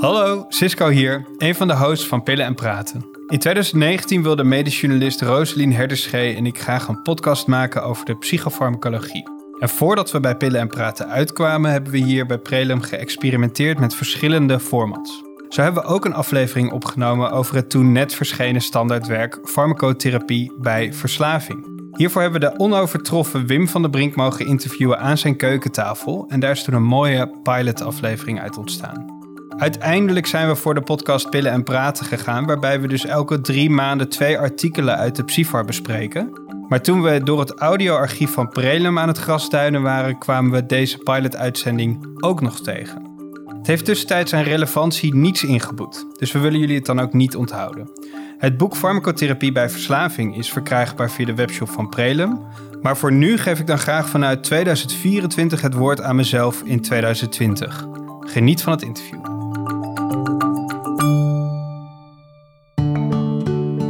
Hallo, Cisco hier, een van de hosts van Pillen en Praten. In 2019 wilde medisch-journalist Roselien Herderschee en ik graag een podcast maken over de psychofarmacologie. En voordat we bij Pillen en Praten uitkwamen, hebben we hier bij Prelum geëxperimenteerd met verschillende formats. Zo hebben we ook een aflevering opgenomen over het toen net verschenen standaardwerk Farmacotherapie bij Verslaving. Hiervoor hebben we de onovertroffen Wim van der Brink mogen interviewen aan zijn keukentafel en daar is toen een mooie pilotaflevering uit ontstaan. Uiteindelijk zijn we voor de podcast Pillen en Praten gegaan, waarbij we dus elke drie maanden twee artikelen uit de Psyfar bespreken. Maar toen we door het audioarchief van Prelum aan het grasduinen waren, kwamen we deze pilotuitzending ook nog tegen. Het heeft tussentijds aan relevantie niets ingeboet, dus we willen jullie het dan ook niet onthouden. Het boek Farmacotherapie bij Verslaving is verkrijgbaar via de webshop van Prelum. Maar voor nu geef ik dan graag vanuit 2024 het woord aan mezelf in 2020. Geniet van het interview.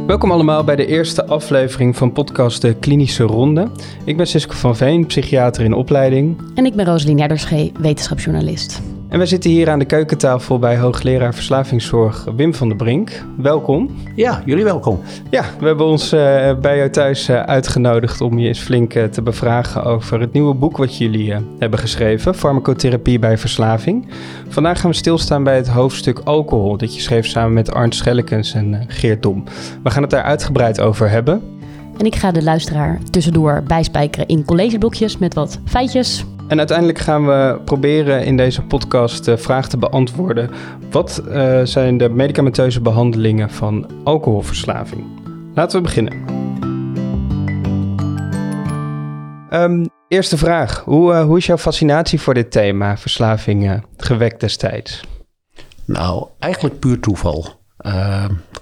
Welkom allemaal bij de eerste aflevering van podcast De Klinische Ronde. Ik ben Sisko van Veen, psychiater in opleiding. En ik ben Rosalien Herderschee, wetenschapsjournalist. En we zitten hier aan de keukentafel bij hoogleraar verslavingszorg Wim van der Brink. Welkom. Ja, jullie welkom. Ja, we hebben ons uh, bij jou thuis uh, uitgenodigd om je eens flink uh, te bevragen over het nieuwe boek wat jullie hebben geschreven, Farmacotherapie bij Verslaving. Vandaag gaan we stilstaan bij het hoofdstuk alcohol, dat je schreef samen met Arndt Schellekens en Geert Dom. We gaan het daar uitgebreid over hebben. En ik ga de luisteraar tussendoor bijspijkeren in collegeblokjes met wat feitjes, en uiteindelijk gaan we proberen in deze podcast de vraag te beantwoorden: wat uh, zijn de medicamenteuze behandelingen van alcoholverslaving? Laten we beginnen. Um, eerste vraag: hoe, uh, hoe is jouw fascinatie voor dit thema, verslaving, uh, gewekt destijds? Nou, eigenlijk puur toeval.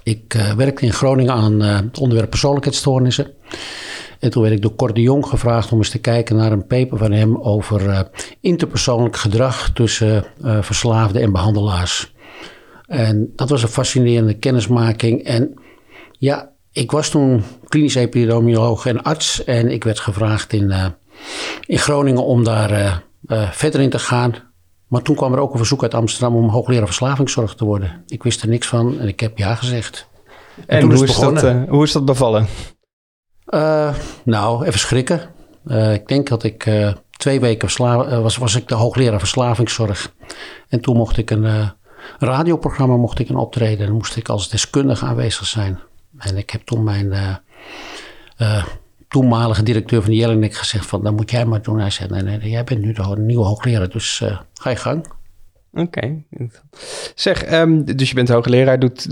ik werkte in Groningen aan het onderwerp persoonlijkheidsstoornissen. En toen werd ik door Cor de Jong gevraagd om eens te kijken naar een paper van hem over uh, interpersoonlijk gedrag tussen uh, verslaafden en behandelaars. En dat was een fascinerende kennismaking. En ja, ik was toen klinisch epidemioloog en arts. En ik werd gevraagd in, uh, in Groningen om daar verder in te gaan. Maar toen kwam er ook een verzoek uit Amsterdam om hoogleraar verslavingszorg te worden. Ik wist er niks van en ik heb ja gezegd. En, en hoe, is dat, hoe is dat bevallen? Uh, nou, even schrikken. Uh, ik denk dat ik uh, twee weken was, was ik de hoogleraar verslavingszorg. En toen mocht ik een radioprogramma mocht ik een optreden. En moest ik als deskundige aanwezig zijn. En ik heb toen mijn toenmalige directeur van de Jelinek gezegd van... dat moet jij maar doen. Hij zei, nee, nee, jij bent nu de nieuwe hoogleraar, dus ga je gang. Oké. Zeg, um, dus je bent hoogleraar, doet,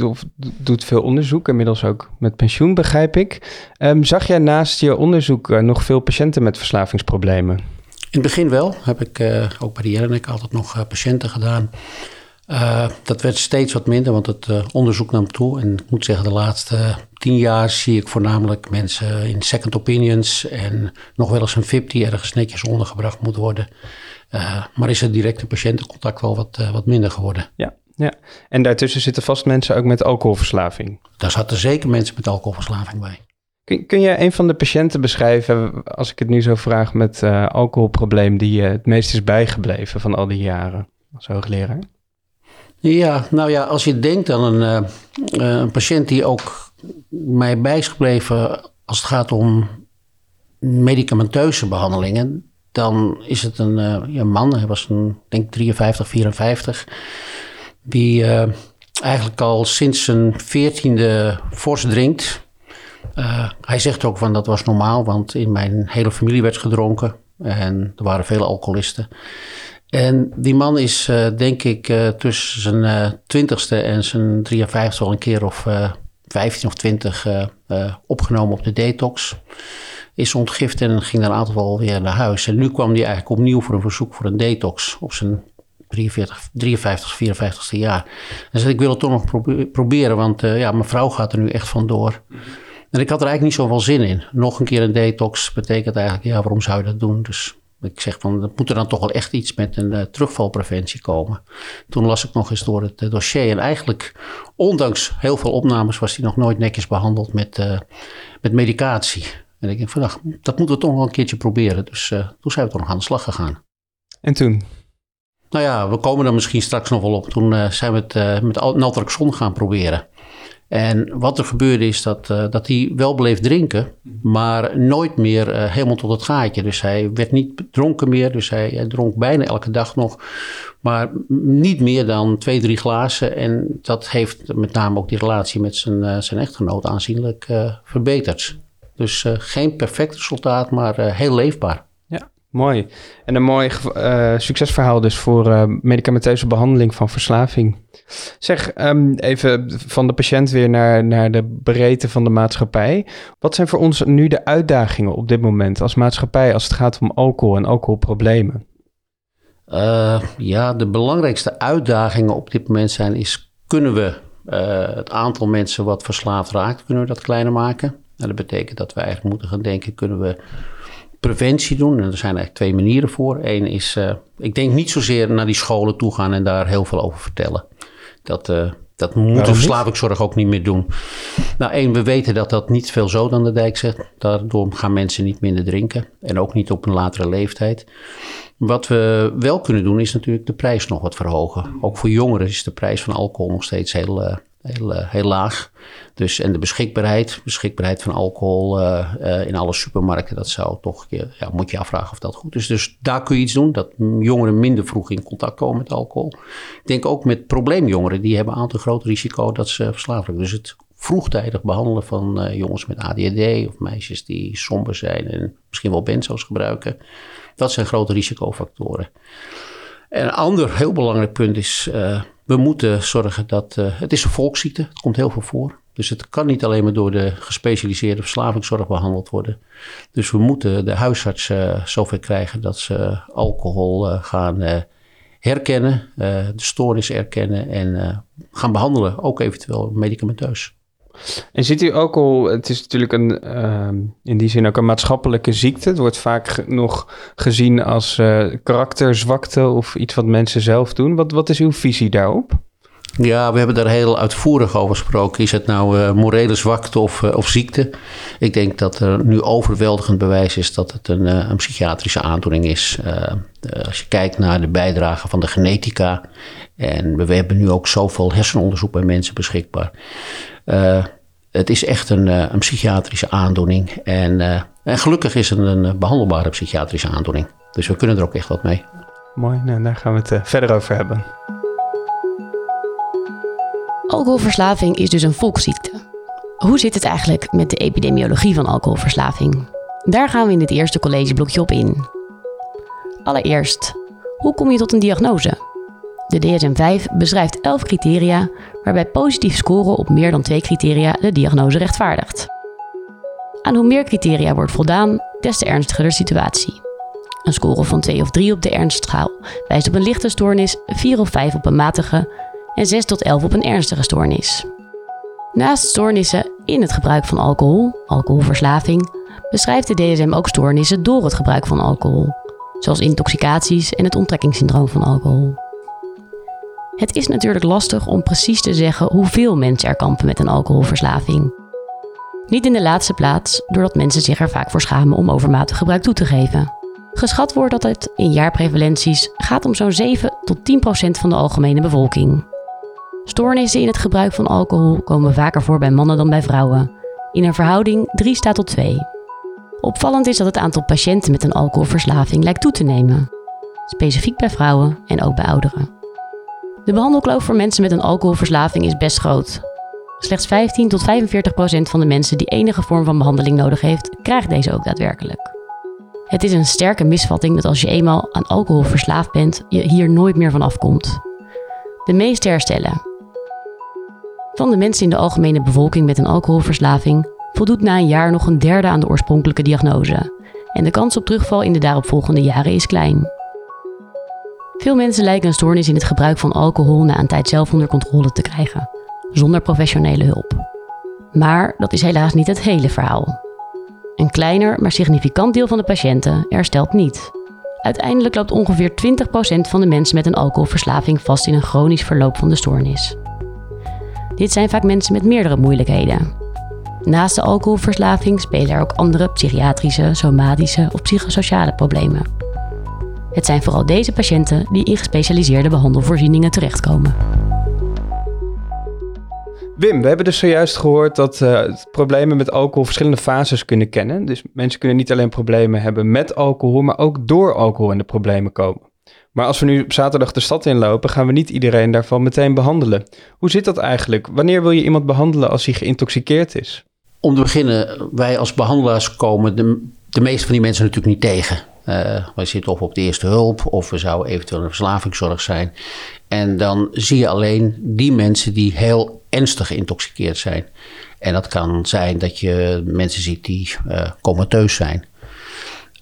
doet veel onderzoek, inmiddels ook met pensioen, begrijp ik. Um, zag jij naast je onderzoek uh, nog veel patiënten met verslavingsproblemen? In het begin wel. Heb ik uh, ook bij de Jelinek altijd nog uh, patiënten gedaan. dat werd steeds wat minder, want het onderzoek nam toe. En ik moet zeggen, de laatste tien jaar zie ik voornamelijk mensen in second opinions en nog wel eens een VIP die ergens netjes ondergebracht moet worden. Uh, maar is het directe patiëntencontact wel wat, uh, wat minder geworden. Ja, ja, en daartussen zitten vast mensen ook met alcoholverslaving. Daar zaten zeker mensen met alcoholverslaving bij. Kun, kun je een van de patiënten beschrijven, als ik het nu zo vraag, met uh, alcoholprobleem die je het meest is bijgebleven van al die jaren als hoogleraar? Ja, nou ja, als je denkt aan een, een patiënt die ook mij bij is gebleven als het gaat om medicamenteuze behandelingen, dan is het een uh, ja, man, hij was een, denk 53, 54, die uh, eigenlijk al sinds zijn veertiende fors drinkt. Uh, hij zegt ook van dat was normaal, want in mijn hele familie werd gedronken en er waren vele alcoholisten. En die man is denk ik tussen zijn twintigste en zijn 53 al een keer of 15 of 20 opgenomen op de detox is ontgift en ging dan een aantal weer naar huis. En nu kwam hij eigenlijk opnieuw voor een verzoek voor een detox op zijn 43, 53, 54ste jaar. En zei ik wil het toch nog proberen, want uh, ja, mijn vrouw gaat er nu echt vandoor. En ik had er eigenlijk niet zoveel zin in. Nog een keer een detox betekent eigenlijk, ja, waarom zou je dat doen? Dus ik zeg van, er moet er dan toch wel echt iets met een uh, terugvalpreventie komen. Toen las ik nog eens door het uh, dossier. En eigenlijk, ondanks heel veel opnames, was hij nog nooit netjes behandeld met, met medicatie. En ik denk van, nou, dat moeten we toch nog een keertje proberen. Dus toen zijn we toch nog aan de slag gegaan. En toen? Nou ja, we komen er misschien straks nog wel op. Toen zijn we het met naltrexon gaan proberen. En wat er gebeurde is dat, uh, dat hij wel bleef drinken, maar nooit meer helemaal tot het gaatje. Dus hij werd niet dronken meer, dus hij, hij, dronk bijna elke dag nog. Maar niet meer dan twee, drie glazen. En dat heeft met name ook die relatie met zijn, zijn echtgenoot aanzienlijk verbeterd. Dus geen perfect resultaat, maar heel leefbaar. Mooi. En een mooi uh, succesverhaal dus voor uh, medicamenteuze behandeling van verslaving. Zeg, um, even van de patiënt weer naar, naar de breedte van de maatschappij. Wat zijn voor ons nu de uitdagingen op dit moment als maatschappij als het gaat om alcohol en alcoholproblemen? Uh, ja, de belangrijkste uitdagingen op dit moment zijn is... kunnen we het aantal mensen wat verslaafd raakt, kunnen we dat kleiner maken? Nou, dat betekent dat we eigenlijk moeten gaan denken... kunnen we preventie doen. En er zijn eigenlijk twee manieren voor. Eén is, uh, ik denk niet zozeer naar die scholen toe gaan en daar heel veel over vertellen. Dat, uh, dat moet de verslavingszorg ook niet meer doen. Nou, één, we weten dat dat niet veel zoden aan de dijk zet. Daardoor gaan mensen niet minder drinken. En ook niet op een latere leeftijd. Wat we wel kunnen doen, is natuurlijk de prijs nog wat verhogen. Ook voor jongeren is de prijs van alcohol nog steeds heel, uh, heel, heel laag. Dus, en de beschikbaarheid, beschikbaarheid van alcohol uh, uh, in alle supermarkten, dat zou toch, ja, moet je afvragen of dat goed is. Dus daar kun je iets doen, dat jongeren minder vroeg in contact komen met alcohol. Ik denk ook met probleemjongeren, die hebben een aantal groot risico dat ze verslaafd worden. Dus het vroegtijdig behandelen van jongens met ADHD of meisjes die somber zijn en misschien wel benzo's gebruiken, dat zijn grote risicofactoren. En een ander heel belangrijk punt is, we moeten zorgen dat, het is een volksziekte, het komt heel veel voor. Dus het kan niet alleen maar door de gespecialiseerde verslavingszorg behandeld worden. Dus we moeten de huisartsen uh, zover krijgen dat ze alcohol gaan herkennen, de stoornis erkennen en gaan behandelen, ook eventueel medicamenteus. En ziet u alcohol, het is natuurlijk een, ehm, in die zin ook een maatschappelijke ziekte. Het wordt vaak nog gezien als karakterzwakte of iets wat mensen zelf doen. Wat, wat is uw visie daarop? Ja, we hebben daar heel uitvoerig over gesproken. Is het nou uh, morele zwakte of, uh, of ziekte? Ik denk dat er nu overweldigend bewijs is dat het een, een psychiatrische aandoening is. als je kijkt naar de bijdrage van de genetica. En we hebben nu ook zoveel hersenonderzoek bij mensen beschikbaar. Het is echt een, een psychiatrische aandoening. En, en gelukkig is het een behandelbare psychiatrische aandoening. Dus we kunnen er ook echt wat mee. Mooi, nou, daar gaan we het verder over hebben. Alcoholverslaving is dus een volksziekte. Hoe zit het eigenlijk met de epidemiologie van alcoholverslaving? Daar gaan we in dit eerste collegeblokje op in. Allereerst, hoe kom je tot een diagnose? De DSM-5 beschrijft 11 criteria waarbij positief scoren op meer dan twee criteria de diagnose rechtvaardigt. Aan hoe meer criteria wordt voldaan, des te ernstiger de situatie. Een score van 2 of 3 op de ernstschaal wijst op een lichte stoornis, 4 of 5 op een matige en 6 tot 11 op een ernstige stoornis. Naast stoornissen in het gebruik van alcohol, alcoholverslaving, beschrijft de DSM ook stoornissen door het gebruik van alcohol, zoals intoxicaties en het onttrekkingssyndroom van alcohol. Het is natuurlijk lastig om precies te zeggen hoeveel mensen er kampen met een alcoholverslaving. Niet in de laatste plaats doordat mensen zich er vaak voor schamen om overmatig gebruik toe te geven. Geschat wordt dat het in jaarprevalenties gaat om zo'n 7 tot 10 procent van de algemene bevolking. Stoornissen in het gebruik van alcohol komen vaker voor bij mannen dan bij vrouwen. In een verhouding 3 staat tot 2. Opvallend is dat het aantal patiënten met een alcoholverslaving lijkt toe te nemen. Specifiek bij vrouwen en ook bij ouderen. De behandelkloof voor mensen met een alcoholverslaving is best groot. Slechts 15 tot 45 procent van de mensen die enige vorm van behandeling nodig heeft, krijgt deze ook daadwerkelijk. Het is een sterke misvatting dat als je eenmaal aan alcohol verslaafd bent, je hier nooit meer van afkomt. De meeste herstellen, van de mensen in de algemene bevolking met een alcoholverslaving voldoet na een jaar nog een derde aan de oorspronkelijke diagnose. En de kans op terugval in de daaropvolgende jaren is klein. Veel mensen lijken een stoornis in het gebruik van alcohol na een tijd zelf onder controle te krijgen, zonder professionele hulp. Maar dat is helaas niet het hele verhaal. Een kleiner, maar significant deel van de patiënten herstelt niet. Uiteindelijk loopt ongeveer 20% van de mensen met een alcoholverslaving vast in een chronisch verloop van de stoornis. Dit zijn vaak mensen met meerdere moeilijkheden. Naast de alcoholverslaving spelen er ook andere psychiatrische, somatische of psychosociale problemen. Het zijn vooral deze patiënten die in gespecialiseerde behandelvoorzieningen terechtkomen. Wim, we hebben dus zojuist gehoord dat uh, problemen met alcohol verschillende fases kunnen kennen. Dus mensen kunnen niet alleen problemen hebben met alcohol, maar ook door alcohol in de problemen komen. Maar als we nu op zaterdag de stad inlopen, gaan we niet iedereen daarvan meteen behandelen. Hoe zit dat eigenlijk? Wanneer wil je iemand behandelen als hij geïntoxiceerd is? Om te beginnen, wij als behandelaars komen de, de meeste van die mensen natuurlijk niet tegen. Uh, zitten of op de eerste hulp of we zouden eventueel een verslavingszorg zijn. En dan zie je alleen die mensen die heel ernstig geïntoxiceerd zijn. En dat kan zijn dat je mensen ziet die uh, comateus zijn.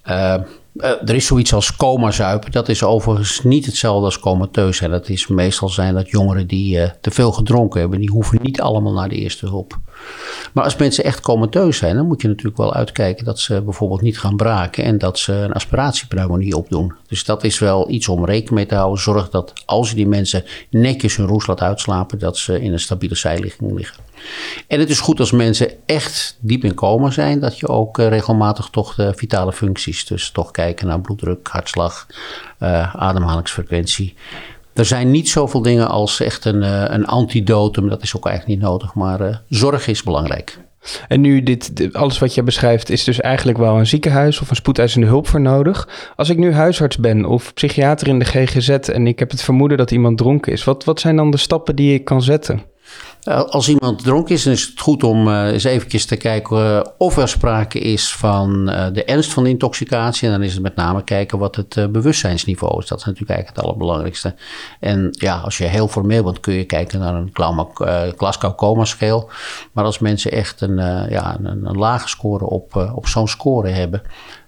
Uh, er is zoiets als coma-zuipen. Dat is overigens niet hetzelfde als comateus zijn. Dat is meestal zijn dat jongeren die uh, te veel gedronken hebben. Die hoeven niet allemaal naar de eerste hulp. Maar als mensen echt comateus zijn, dan moet je natuurlijk wel uitkijken dat ze bijvoorbeeld niet gaan braken en dat ze een aspiratiepneumonie opdoen. Dus dat is wel iets om rekening mee te houden. Zorg dat als je die mensen netjes hun roes laat uitslapen, dat ze in een stabiele zijligging liggen. En het is goed als mensen echt diep in coma zijn, dat je ook uh, regelmatig toch de vitale functies, dus toch kijken naar bloeddruk, hartslag, uh, ademhalingsfrequentie. Er zijn niet zoveel dingen als echt een, uh, een antidotum, dat is ook eigenlijk niet nodig, maar zorg is belangrijk. En nu, dit, alles wat je beschrijft, is dus eigenlijk wel een ziekenhuis of een spoedeisende hulp voor nodig. Als ik nu huisarts ben of psychiater in de GGZ en ik heb het vermoeden dat iemand dronken is, wat, wat zijn dan de stappen die ik kan zetten? Eh, als iemand dronken is, dan is het goed om uh, eens eventjes te kijken uh, of er sprake is van de ernst van de intoxicatie. En dan is het met name kijken wat het bewustzijnsniveau is. Dat is natuurlijk eigenlijk het allerbelangrijkste. En ja, als je heel formeel bent, kun je kijken naar een Glasgow-coma-scale. Maar als mensen echt een, ja, een, lage score op, op zo'n score hebben...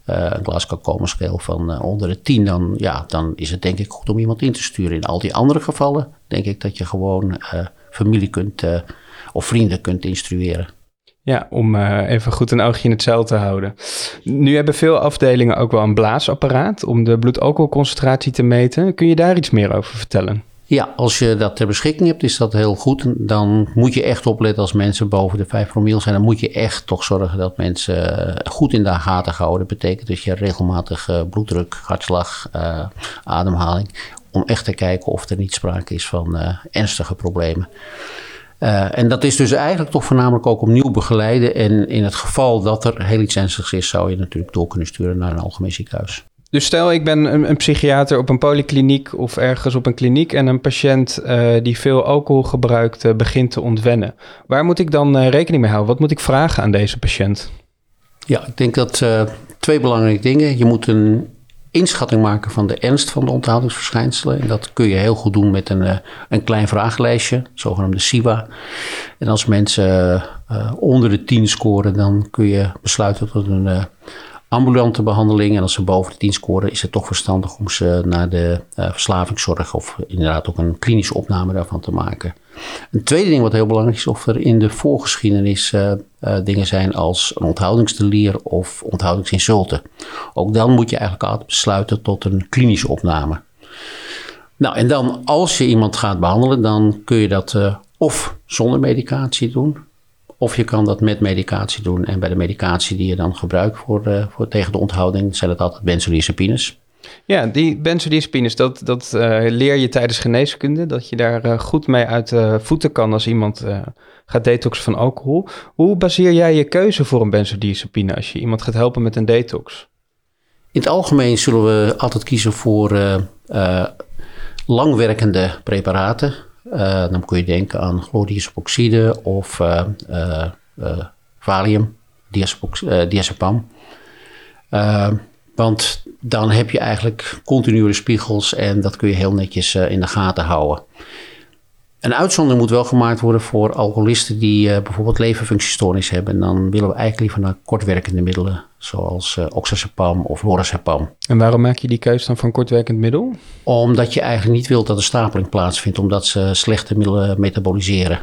een Glasgow-coma-scale van onder de 10, dan, ja, dan is het denk ik goed om iemand in te sturen. In al die andere gevallen denk ik dat je gewoon familie kunt uh, of vrienden kunt instrueren. Ja, om uh, even goed een oogje in het zeil te houden. Nu hebben veel afdelingen ook wel een blaasapparaat om de bloedalcoholconcentratie te meten. Kun je daar iets meer over vertellen? Ja, als je dat ter beschikking hebt, is dat heel goed. Dan moet je echt opletten als mensen boven de 5 promil zijn. Dan moet je echt toch zorgen dat mensen eh, goed in de gaten houden. Dat betekent dat je regelmatig bloeddruk, hartslag, ademhaling om echt te kijken of er niet sprake is van uh, ernstige problemen. Uh, en dat is dus eigenlijk toch voornamelijk ook opnieuw begeleiden. En in het geval dat er heel iets ernstigs is, zou je natuurlijk door kunnen sturen naar een algemeen ziekenhuis. Dus stel ik ben een, een psychiater op een polykliniek of ergens op een kliniek en een patiënt uh, die veel alcohol gebruikt begint te ontwennen. Waar moet ik dan rekening mee houden? Wat moet ik vragen aan deze patiënt? Ja, ik denk dat twee belangrijke dingen. Je moet een inschatting maken van de ernst van de onthoudingsverschijnselen. En dat kun je heel goed doen met een, eh, een klein vragenlijstje, zogenaamde SIWA. En als mensen uh, onder de 10 scoren, dan kun je besluiten tot een ambulante behandeling. En als ze boven de 10 scoren, is het toch verstandig om ze naar de verslavingszorg of inderdaad ook een klinische opname daarvan te maken. Een tweede ding wat heel belangrijk is, of er in de voorgeschiedenis uh, uh, dingen zijn als een onthoudingsdelier of onthoudingsinsulten. Ook dan moet je eigenlijk altijd besluiten tot een klinische opname. Nou, en dan als je iemand gaat behandelen, dan kun je dat uh, of zonder medicatie doen, of je kan dat met medicatie doen. En bij de medicatie die je dan gebruikt voor, voor tegen de onthouding, zijn het altijd benzodiazepines. Ja, die benzodiazepines, dat, dat uh, leer je tijdens geneeskunde. Dat je daar uh, goed mee uit de uh, voeten kan als iemand eh, gaat detoxen van alcohol. Hoe baseer jij je keuze voor een benzodiazepine als je iemand gaat helpen met een detox? In het algemeen zullen we altijd kiezen voor langwerkende preparaten. dan kun je denken aan chlordiazepoxide of valium, diazepam. Want dan heb je eigenlijk continue spiegels en dat kun je heel netjes uh, in de gaten houden. Een uitzondering moet wel gemaakt worden voor alcoholisten die uh, bijvoorbeeld leverfunctiestoornis hebben. En dan willen we eigenlijk liever naar kortwerkende middelen, zoals uh, oxazepam of lorazepam. En waarom maak je die keuze dan een kortwerkend middel? Omdat je eigenlijk niet wilt dat er stapeling plaatsvindt, omdat ze slechte middelen metaboliseren.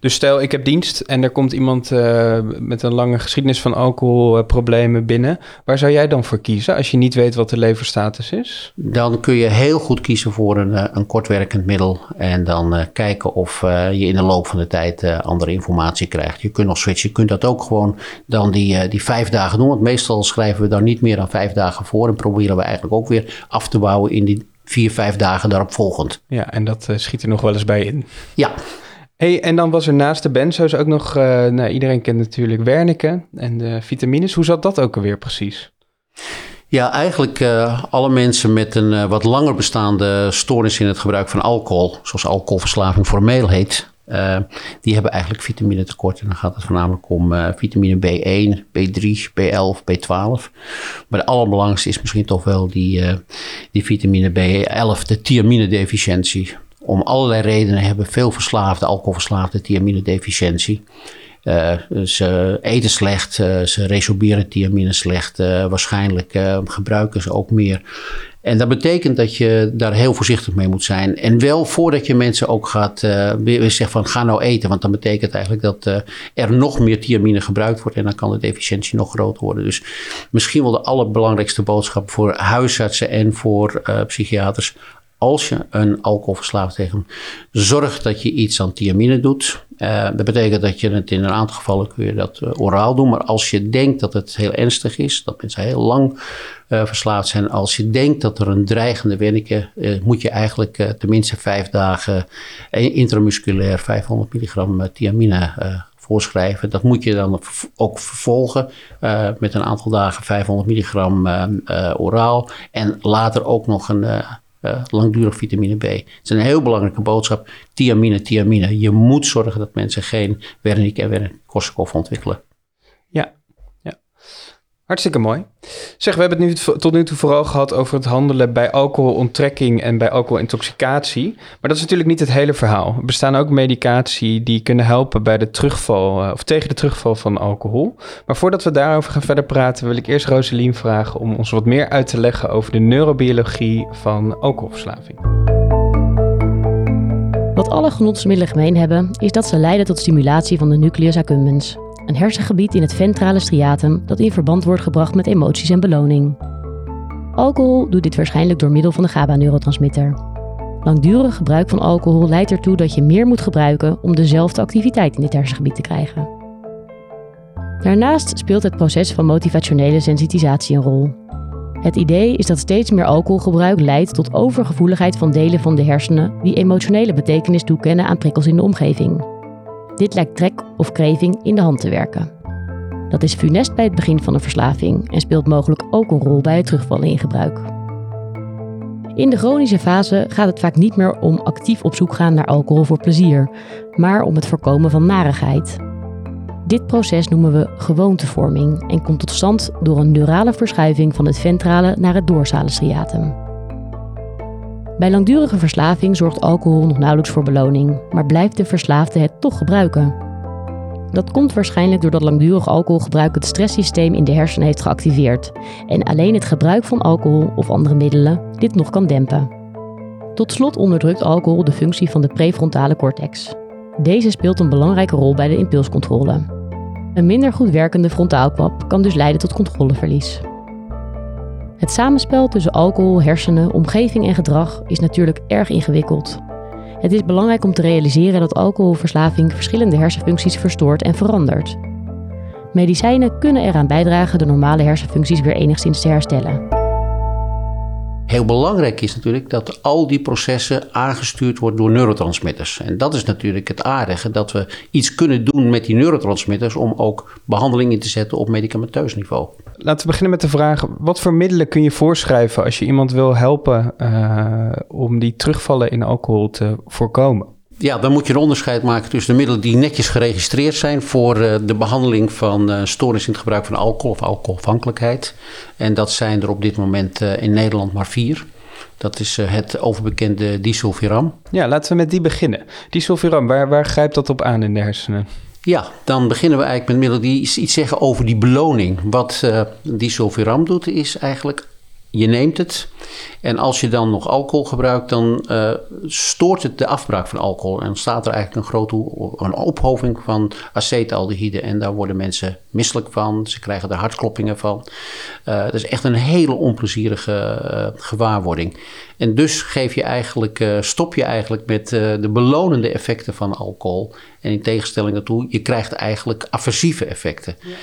Dus stel, ik heb dienst en er komt iemand uh, met een lange geschiedenis van alcoholproblemen binnen. Waar zou jij dan voor kiezen als je niet weet wat de leverstatus is? Dan kun je heel goed kiezen voor een, eh, een kortwerkend middel. En dan uh, kijken of uh, je in de loop van de tijd andere informatie krijgt. Je kunt nog switchen. Je kunt dat ook gewoon dan die, die vijf dagen doen. Meestal schrijven we daar niet meer dan vijf dagen voor en proberen we eigenlijk ook weer af te bouwen in die vier, vijf dagen daarop volgend. Ja, en dat schiet er nog wel eens bij in. Ja. Hey, en dan was er naast de benzo's ook nog, nou, iedereen kent natuurlijk Wernicke en de vitamines. Hoe zat dat ook alweer precies? Ja, eigenlijk uh, alle mensen met een uh, wat langer bestaande stoornis in het gebruik van alcohol, zoals alcoholverslaving formeel heet, uh, die hebben eigenlijk vitamine tekort. En dan gaat het voornamelijk om vitamine B1, B3, B11, B12. Maar de allerbelangrijkste is misschien toch wel die, die vitamine B11, de thiamine-deficiëntie. Om allerlei redenen hebben veel verslaafde, alcoholverslaafde thiamine-deficiëntie. Uh, ze eten slecht, uh, ze resorberen thiamine slecht. Uh, waarschijnlijk gebruiken ze ook meer. En dat betekent dat je daar heel voorzichtig mee moet zijn. En wel voordat je mensen ook gaat zeggen van ga nou eten. Want dan betekent eigenlijk dat er nog meer thiamine gebruikt wordt. En dan kan de deficiëntie nog groter worden. Dus misschien wel de allerbelangrijkste boodschap voor huisartsen en voor psychiaters als je een alcoholverslaafd tegen zorg dat je iets aan thiamine doet. Uh, dat betekent dat je het in een aantal gevallen kun je dat uh, oraal doen. Maar als je denkt dat het heel ernstig is, dat mensen heel lang uh, verslaafd zijn. Als je denkt dat er een dreigende werking moet je eigenlijk tenminste vijf dagen intramusculair 500 milligram thiamine voorschrijven. Dat moet je dan ook vervolgen met een aantal dagen 500 milligram oraal. En later ook nog een uh, langdurig vitamine B. Het is een heel belangrijke boodschap. Thiamine, thiamine. Je moet zorgen dat mensen geen Wernicke en Wernicke-Korsakoff ontwikkelen. Hartstikke mooi. Zeg, we hebben het nu tot nu toe vooral gehad over het handelen bij alcoholonttrekking en bij alcoholintoxicatie. Maar dat is natuurlijk niet het hele verhaal. Er bestaan ook medicatie die kunnen helpen bij de terugval eh, of tegen de terugval van alcohol. Maar voordat we daarover gaan verder praten, wil ik eerst Roselien vragen om ons wat meer uit te leggen over de neurobiologie van alcoholverslaving. Wat alle genotsmiddelen gemeen hebben, is dat ze leiden tot stimulatie van de nucleus accumbens, een hersengebied in het ventrale striatum dat in verband wordt gebracht met emoties en beloning. Alcohol doet dit waarschijnlijk door middel van de GABA-neurotransmitter. Langdurig gebruik van alcohol leidt ertoe dat je meer moet gebruiken om dezelfde activiteit in dit hersengebied te krijgen. Daarnaast speelt het proces van motivationele sensitisatie een rol. Het idee is dat steeds meer alcoholgebruik leidt tot overgevoeligheid van delen van de hersenen die emotionele betekenis toekennen aan prikkels in de omgeving. Dit lijkt trek of kreving in de hand te werken. Dat is funest bij het begin van een verslaving en speelt mogelijk ook een rol bij het terugvallen in gebruik. In de chronische fase gaat het vaak niet meer om actief op zoek gaan naar alcohol voor plezier, maar om het voorkomen van narigheid. Dit proces noemen we gewoontevorming en komt tot stand door een neurale verschuiving van het ventrale naar het dorsale striatum. Bij langdurige verslaving zorgt alcohol nog nauwelijks voor beloning, maar blijft de verslaafde het toch gebruiken. Dat komt waarschijnlijk doordat langdurig alcoholgebruik het stresssysteem in de hersenen heeft geactiveerd en alleen het gebruik van alcohol of andere middelen dit nog kan dempen. Tot slot onderdrukt alcohol de functie van de prefrontale cortex. Deze speelt een belangrijke rol bij de impulscontrole. Een minder goed werkende frontaalkwap kan dus leiden tot controleverlies. Het samenspel tussen alcohol, hersenen, omgeving en gedrag is natuurlijk erg ingewikkeld. Het is belangrijk om te realiseren dat alcoholverslaving verschillende hersenfuncties verstoort en verandert. Medicijnen kunnen eraan bijdragen de normale hersenfuncties weer enigszins te herstellen. Heel belangrijk is natuurlijk dat al die processen aangestuurd worden door neurotransmitters. En dat is natuurlijk het aardige, dat we iets kunnen doen met die neurotransmitters om ook behandeling in te zetten op medicamenteus niveau. Laten we beginnen met de vraag, wat voor middelen kun je voorschrijven als je iemand wil helpen uh, om die terugvallen in alcohol te voorkomen? Ja, dan moet je een onderscheid maken tussen de middelen die netjes geregistreerd zijn voor uh, de behandeling van uh, stoornis in het gebruik van alcohol of alcoholafhankelijkheid. En dat zijn er op dit moment uh, in Nederland maar vier. Dat is het overbekende disulfiram. Ja, laten we met die beginnen. Disulfiram, waar, waar grijpt dat op aan in de hersenen? Ja, dan beginnen we eigenlijk met middelen die iets zeggen over die beloning. Wat disulfiram doet, is eigenlijk je neemt het en als je dan nog alcohol gebruikt, dan uh, stoort het de afbraak van alcohol. En staat er eigenlijk een grote een ophoving van acetaldehyde. En daar worden mensen misselijk van. Ze krijgen er hartkloppingen van. Uh, dat is echt een hele onplezierige uh, gewaarwording. En dus geef je eigenlijk, stop je eigenlijk met de belonende effecten van alcohol. En in tegenstelling daartoe, je krijgt eigenlijk aversieve effecten. Ja.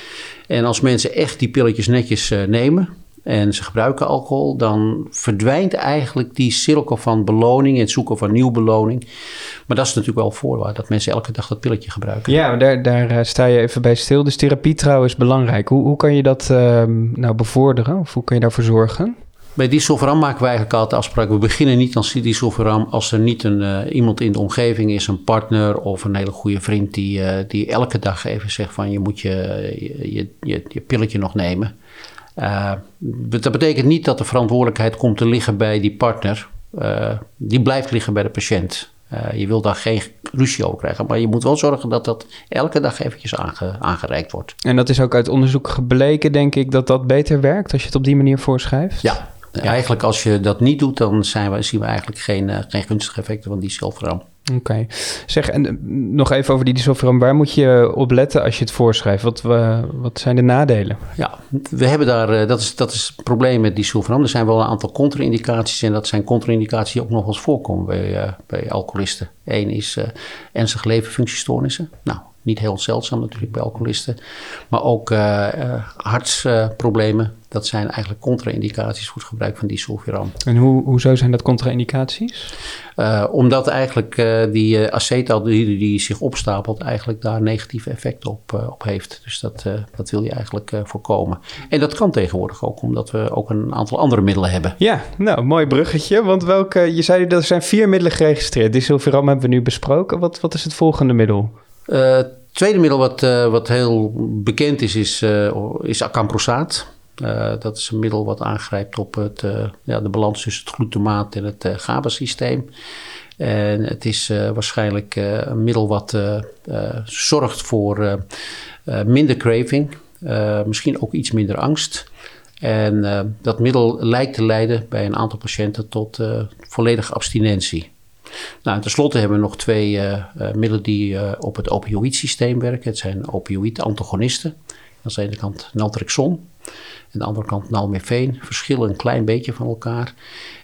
En als mensen echt die pilletjes netjes nemen, en ze gebruiken alcohol, dan verdwijnt eigenlijk die cirkel van beloning en het zoeken van nieuwe beloning. Maar dat is natuurlijk wel voorwaarde, dat mensen elke dag dat pilletje gebruiken. Ja, daar, daar eh, sta je even bij stil. Dus therapie trouwens is belangrijk. Hoe, hoe kan je dat uh, nou bevorderen of hoe kan je daarvoor zorgen? Bij disulfiram maken we eigenlijk altijd afspraken. We beginnen niet aan disulfiram als er niet een, uh, iemand in de omgeving is, een partner of een hele goede vriend die, uh, die elke dag even zegt van je moet je, je, je, je pilletje nog nemen. Uh, dat betekent niet dat de verantwoordelijkheid komt te liggen bij die partner. Uh, die blijft liggen bij de patiënt. Uh, je wil daar geen ruzie over krijgen, maar je moet wel zorgen dat dat elke dag eventjes aange, aangereikt wordt. En dat is ook uit onderzoek gebleken, denk ik, dat dat beter werkt als je het op die manier voorschrijft? Ja, ja. eigenlijk als je dat niet doet, dan zijn we, zien we eigenlijk geen, geen gunstige effecten van die zelfverram. Oké. Zeg, en eh, nog even over die disulfiram. Waar moet je op letten als je het voorschrijft? Wat, wat zijn de nadelen? Ja, we hebben daar, eh, dat is, dat is het probleem met disulfiram. Er zijn wel een aantal contra-indicaties en dat zijn contra-indicaties die ook nog eens voorkomen bij, uh, bij alcoholisten. Eén is ernstige leverfunctiestoornissen. Nou, niet heel zeldzaam natuurlijk bij alcoholisten. Maar ook uh, hartsproblemen. dat zijn eigenlijk contra-indicaties voor het gebruik van disulfiram. En hoe, hoezo zijn dat contra-indicaties? Uh, omdat eigenlijk uh, die uh, acetaldehyd die zich opstapelt, eigenlijk daar negatieve effecten op, op heeft. Dus dat, dat wil je eigenlijk voorkomen. En dat kan tegenwoordig ook, omdat we ook een aantal andere middelen hebben. Ja, nou, mooi bruggetje. Want welke, je zei dat er zijn vier middelen geregistreerd. Disulfiram hebben we nu besproken. Wat, wat is het volgende middel? Het tweede middel wat, wat heel bekend is, is, is acamprosaat. Dat is een middel wat aangrijpt op het, ja, de balans tussen het glutamaat en het GABA-systeem. En het is waarschijnlijk een middel wat zorgt voor minder craving, misschien ook iets minder angst. En dat middel lijkt te leiden bij een aantal patiënten tot volledige abstinentie. Nou, en tenslotte hebben we nog twee middelen die op het opioïdsysteem werken. Het zijn opioïd-antagonisten. Aan de ene kant naltrexon aan de andere kant nalmefeen. Verschillen een klein beetje van elkaar.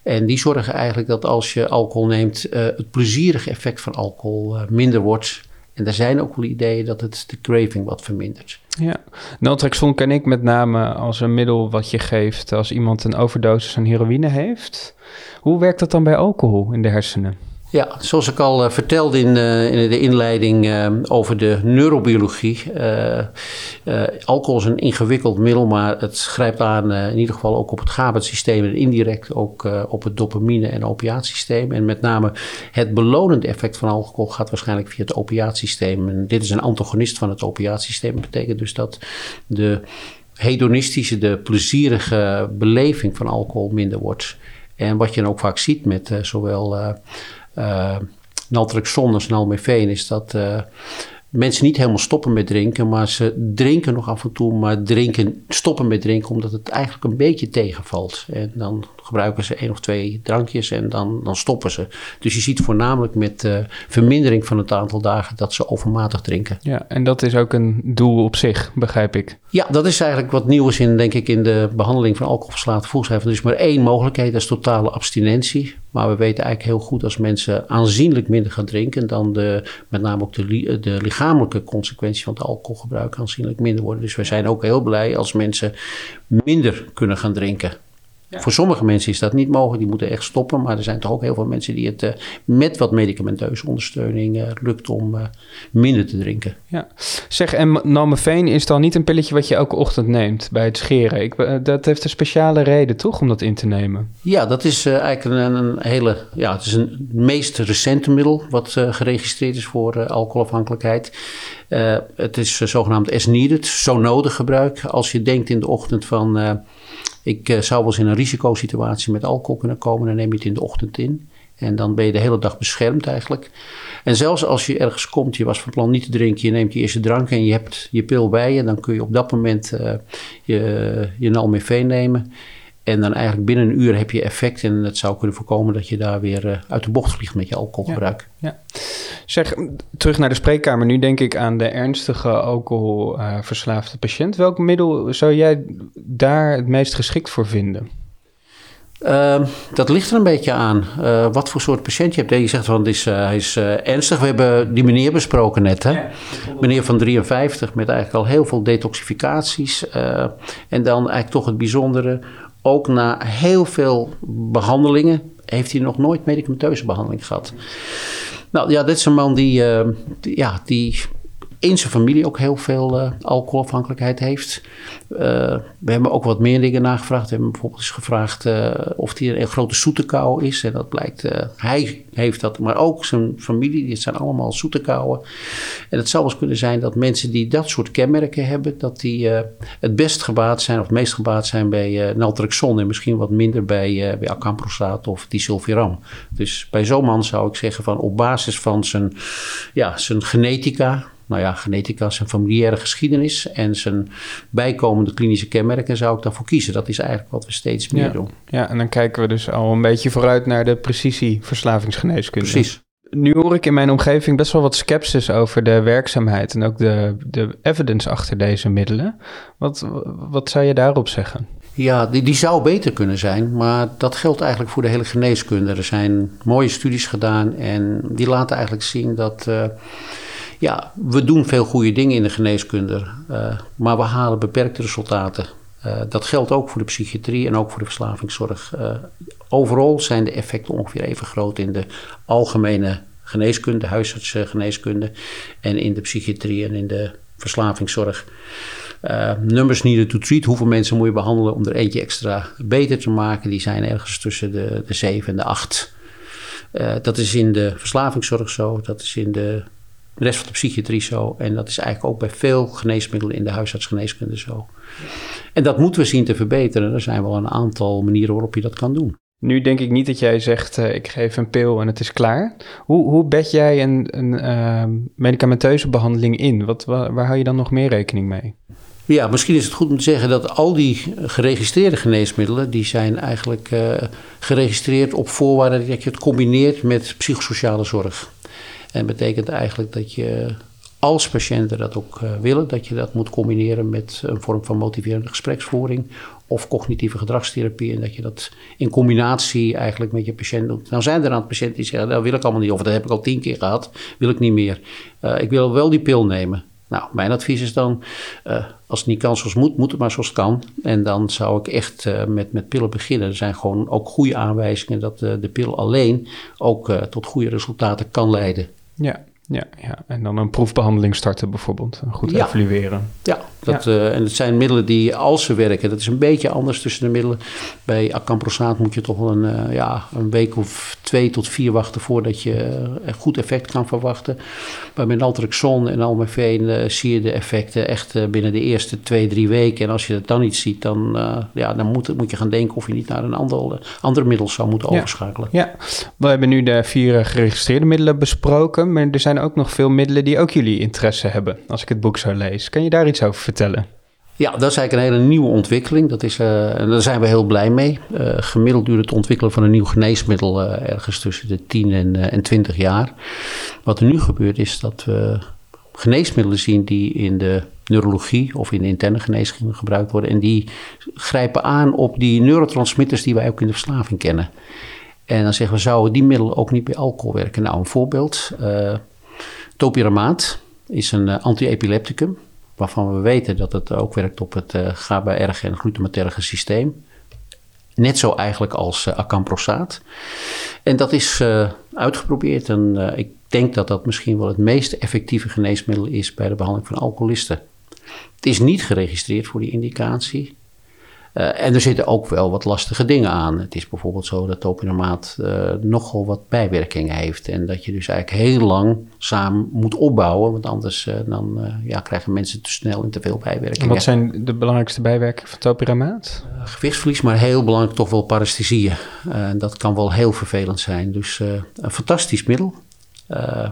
En die zorgen eigenlijk dat als je alcohol neemt, het plezierige effect van alcohol minder wordt. En er zijn ook wel ideeën dat het de craving wat vermindert. Ja, naltrexon ken ik met name als een middel wat je geeft als iemand een overdosis aan heroïne heeft. Hoe werkt dat dan bij alcohol in de hersenen? Ja, zoals ik al uh, vertelde in, uh, in, de inleiding uh, over de neurobiologie. alcohol is een ingewikkeld middel, maar het grijpt aan in ieder geval ook op het GABA-systeem en indirect ook op het dopamine- en opiaatsysteem. En met name het belonende effect van alcohol gaat waarschijnlijk via het opiaatsysteem. En dit is een antagonist van het opiaatsysteem. Dat betekent dus dat de hedonistische, de plezierige beleving van alcohol minder wordt. En wat je dan ook vaak ziet met zowel naltrexon en nalmefeen is dat uh, mensen niet helemaal stoppen met drinken, maar ze drinken nog af en toe, maar drinken, stoppen met drinken omdat het eigenlijk een beetje tegenvalt. En dan gebruiken ze één of twee drankjes en dan, dan stoppen ze. Dus je ziet voornamelijk met uh, vermindering van het aantal dagen dat ze overmatig drinken. Ja, en dat is ook een doel op zich, begrijp ik. Ja, dat is eigenlijk wat nieuw is in, denk ik, in de behandeling van alcoholverslaafde voelschuiven. Er is maar één mogelijkheid, dat is totale abstinentie. Maar we weten eigenlijk heel goed als mensen aanzienlijk minder gaan drinken, dan de, met name ook de, de lichamelijke consequenties van het alcoholgebruik aanzienlijk minder worden. Dus we zijn ook heel blij als mensen minder kunnen gaan drinken. Voor sommige mensen is dat niet mogelijk, die moeten echt stoppen. Maar er zijn toch ook heel veel mensen die het uh, met wat medicamenteuze ondersteuning uh, lukt om uh, minder te drinken. Ja, zeg, en nalmefeen is dan niet een pilletje wat je elke ochtend neemt bij het scheren? Ik, dat heeft een speciale reden, toch, om dat in te nemen? Ja, dat is eigenlijk een, een, hele, ja, het is een meest recente middel wat geregistreerd is voor alcoholafhankelijkheid. het is zogenaamd as needed, zo nodig gebruik. Als je denkt in de ochtend van ik uh, zou wel eens in een risicosituatie met alcohol kunnen komen. Dan neem je het in de ochtend in. En dan ben je de hele dag beschermd eigenlijk. En zelfs als je ergens komt, je was van plan niet te drinken, je neemt je eerste drank en je hebt je pil bij je, dan kun je op dat moment uh, je, je nalmefeen nemen. En dan eigenlijk binnen een uur heb je effect en het zou kunnen voorkomen dat je daar weer uh, uit de bocht vliegt met je alcoholgebruik. Ja, ja. Zeg, terug naar de spreekkamer. Nu denk ik aan de ernstige alcoholverslaafde patiënt. Welk middel zou jij daar het meest geschikt voor vinden? Uh, dat ligt er een beetje aan. Uh, wat voor soort patiënt je hebt. Je zegt van is, uh, hij is ernstig. We hebben die meneer besproken net. Hè? Meneer van 53 met eigenlijk al heel veel detoxificaties. en dan eigenlijk toch het bijzondere. Ook na heel veel behandelingen heeft hij nog nooit medicamenteuze behandeling gehad. Nou ja, dit is een man die, die ja, die in zijn familie ook heel veel uh, alcoholafhankelijkheid heeft. Uh, we hebben ook wat meer dingen nagevraagd. We hebben bijvoorbeeld eens gevraagd uh, of hij een grote zoete kou is. En dat blijkt, hij heeft dat, maar ook zijn familie. Dit zijn allemaal zoete kouwen. En het zou wel eens kunnen zijn dat mensen die dat soort kenmerken hebben, dat die het best gebaat zijn of het meest gebaat zijn bij naltrexon en misschien wat minder bij, bij of disulfiram. Dus bij zo'n man zou ik zeggen van op basis van zijn, ja, zijn genetica, nou ja, genetica, zijn familiaire geschiedenis en zijn bijkomende klinische kenmerken zou ik daarvoor kiezen. Dat is eigenlijk wat we steeds meer doen. Ja, en dan kijken we dus al een beetje vooruit naar de precisieverslavingsgeneeskunde. Precies. Nu hoor ik in mijn omgeving best wel wat sceptisch over de werkzaamheid en ook de, de evidence achter deze middelen. Wat, wat zou je daarop zeggen? Ja, die, die zou beter kunnen zijn, maar dat geldt eigenlijk voor de hele geneeskunde. Er zijn mooie studies gedaan en die laten eigenlijk zien dat. Uh, ja, we doen veel goede dingen in de geneeskunde, uh, maar we halen beperkte resultaten. Uh, dat geldt ook voor de psychiatrie en ook voor de verslavingszorg. Uh, overal zijn de effecten ongeveer even groot in de algemene geneeskunde, huisartsgeneeskunde en in de psychiatrie en in de verslavingszorg. Uh, numbers needed to treat, hoeveel mensen moet je behandelen om er eentje extra beter te maken, die zijn ergens tussen de, de 7 en de 8. Uh, dat is in de verslavingszorg zo, dat is in de de rest van de psychiatrie zo. En dat is eigenlijk ook bij veel geneesmiddelen in de huisartsgeneeskunde zo. En dat moeten we zien te verbeteren. Er zijn wel een aantal manieren waarop je dat kan doen. Nu denk ik niet dat jij zegt, uh, ik geef een pil en het is klaar. Hoe, hoe bed jij een, een uh, medicamenteuze behandeling in? Wat, waar, waar hou je dan nog meer rekening mee? Ja, misschien is het goed om te zeggen dat al die geregistreerde geneesmiddelen... die zijn eigenlijk uh, geregistreerd op voorwaarde dat je het combineert met psychosociale zorg. En betekent eigenlijk dat je als patiënten dat ook uh, willen, dat je dat moet combineren met een vorm van motiverende gespreksvoering of cognitieve gedragstherapie. En dat je dat in combinatie eigenlijk met je patiënt doet. Nou zijn er aantal patiënten die zeggen, dat wil ik allemaal niet, of dat heb ik al tien keer gehad, wil ik niet meer. Uh, ik wil wel die pil nemen. Nou, mijn advies is dan, uh, als het niet kan zoals moet, moet het maar zoals het kan. En dan zou ik echt met, met pillen beginnen. Er zijn gewoon ook goede aanwijzingen dat de pil alleen ook tot goede resultaten kan leiden. Ja, ja, ja, en dan een proefbehandeling starten bijvoorbeeld. Goed ja. evalueren. Ja, dat, ja. Uh, en het zijn middelen die als ze werken, dat is een beetje anders tussen de middelen. Bij acamprosaat moet je toch wel een, uh, ja, een week of twee tot vier wachten voordat je uh, goed effect kan verwachten. Maar met naltrexon en almefeen zie je de effecten echt binnen de eerste twee, drie weken. En als je het dan niet ziet, dan, ja, dan moet, moet je gaan denken of je niet naar een ander, ander middel zou moeten ja. overschakelen. Ja, we hebben nu de vier geregistreerde middelen besproken, maar er zijn ook nog veel middelen die ook jullie interesse hebben, als ik het boek zo lees. Kan je daar iets over vertellen? Ja, dat is eigenlijk een hele nieuwe ontwikkeling. Dat is, en daar zijn we heel blij mee. Uh, gemiddeld duurt het ontwikkelen van een nieuw geneesmiddel uh, ergens tussen de 10 en, en 20 jaar. Wat er nu gebeurt is dat we geneesmiddelen zien die in de neurologie of in de interne geneeskunde gebruikt worden. En die grijpen aan op die neurotransmitters die wij ook in de verslaving kennen. En dan zeggen we, zouden die middelen ook niet bij alcohol werken? Nou, een voorbeeld. Topiramaat is een antiepilepticum waarvan we weten dat het ook werkt op het uh, GABA-erge en glutamaterge systeem. Net zo eigenlijk als uh, acamprosaat. En dat is uh, uitgeprobeerd en ik denk dat dat misschien wel het meest effectieve geneesmiddel is bij de behandeling van alcoholisten. Het is niet geregistreerd voor die indicatie. Uh, en er zitten ook wel wat lastige dingen aan. Het is bijvoorbeeld zo dat topinamaat uh, nogal wat bijwerkingen heeft. En dat je dus eigenlijk heel lang samen moet opbouwen. Want anders uh, dan, ja, krijgen mensen te snel en te veel bijwerkingen. En wat zijn de belangrijkste bijwerkingen van topinamaat? gewichtsverlies, maar heel belangrijk toch wel paresthesieën. En dat kan wel heel vervelend zijn. Dus een fantastisch middel.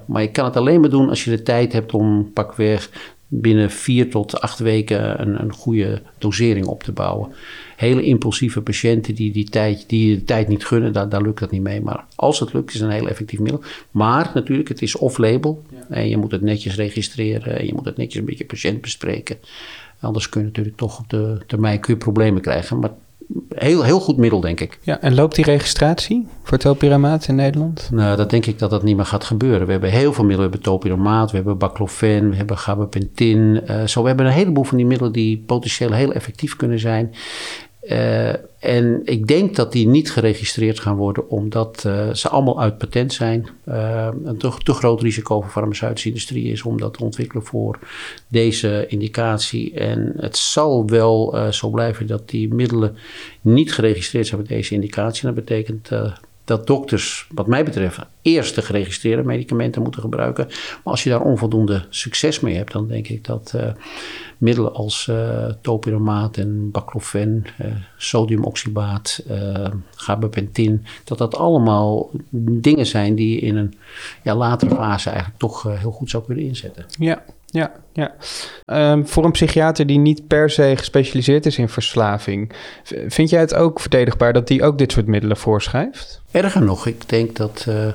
maar je kan het alleen maar doen als je de tijd hebt om pakweg binnen vier tot acht weken een, een goede dosering op te bouwen. Hele impulsieve patiënten die, die, tijd, die de tijd niet gunnen, daar, daar lukt dat niet mee. Maar als het lukt, is het een heel effectief middel. Maar natuurlijk, het is off-label. Ja. En je moet het netjes registreren. En je moet het netjes een beetje patiënt bespreken. Anders kun je natuurlijk toch op de termijn kun je problemen krijgen. Maar heel, heel goed middel, denk ik. Ja, en loopt die registratie voor topiramaat in Nederland? Nou, dat denk ik dat dat niet meer gaat gebeuren. We hebben heel veel middelen. We hebben topiramaat, we hebben baclofen, we hebben gabapentin. Uh, zo, we hebben een heleboel van die middelen die potentieel heel effectief kunnen zijn. Uh, en ik denk dat die niet geregistreerd gaan worden, omdat uh, ze allemaal uit patent zijn. Uh, een te, te, groot risico voor de farmaceutische industrie is om dat te ontwikkelen voor deze indicatie. En het zal wel zo blijven dat die middelen niet geregistreerd zijn met deze indicatie. Dat betekent dat dokters, wat mij betreft, eerst de geregistreerde medicamenten moeten gebruiken. Maar als je daar onvoldoende succes mee hebt, dan denk ik dat uh, middelen als uh, topiramaat en baclofen, uh, sodiumoxybaat, gabapentin, dat dat allemaal dingen zijn die je in een ja, latere fase eigenlijk toch heel goed zou kunnen inzetten. Ja, ja, ja. Um, voor een psychiater die niet per se gespecialiseerd is in verslaving, vind jij het ook verdedigbaar dat die ook dit soort middelen voorschrijft? Erger nog, ik denk dat uh,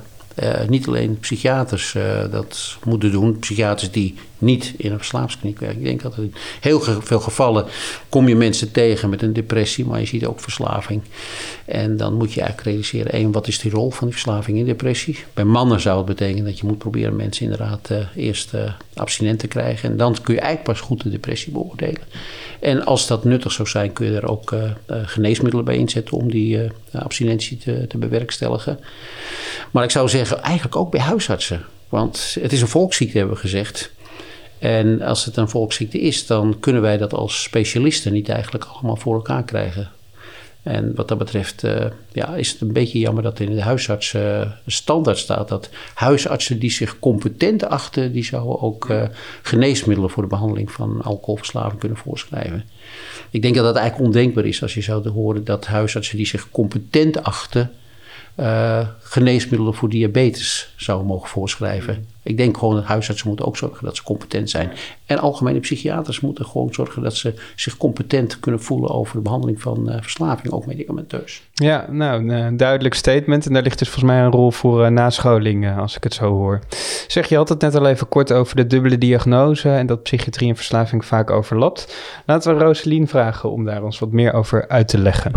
uh, niet alleen psychiaters uh, dat moeten doen, psychiaters die niet in een werken. Ik denk dat in heel veel gevallen kom je mensen tegen met een depressie, maar je ziet ook verslaving. En dan moet je eigenlijk realiseren, één, wat is die rol van die verslaving in depressie? Bij mannen zou het betekenen dat je moet proberen mensen inderdaad uh, eerst uh, abstinent te krijgen. En dan kun je eigenlijk pas goed de depressie beoordelen. En als dat nuttig zou zijn, kun je er ook uh, geneesmiddelen bij inzetten om die abstinentie te, te bewerkstelligen. Maar ik zou zeggen, eigenlijk ook bij huisartsen. Want het is een volksziekte, hebben we gezegd. En als het een volksziekte is, dan kunnen wij dat als specialisten niet eigenlijk allemaal voor elkaar krijgen. En wat dat betreft uh, ja, is het een beetje jammer dat in de huisarts uh, standaard staat dat huisartsen die zich competent achten, die zouden ook uh, geneesmiddelen voor de behandeling van alcoholverslaving kunnen voorschrijven. Ik denk dat dat eigenlijk ondenkbaar is als je zou horen dat huisartsen die zich competent achten, uh, geneesmiddelen voor diabetes zouden mogen voorschrijven. Ik denk gewoon dat huisartsen moeten ook zorgen dat ze competent zijn. En algemene psychiaters moeten gewoon zorgen dat ze zich competent kunnen voelen over de behandeling van uh, verslaving, ook medicamenteus. Ja, nou, een duidelijk statement. En daar ligt dus volgens mij een rol voor uh, nascholing, als ik het zo hoor. Zeg, je had het net al even kort over de dubbele diagnose en dat psychiatrie en verslaving vaak overlapt. Laten we Roselien vragen om daar ons wat meer over uit te leggen.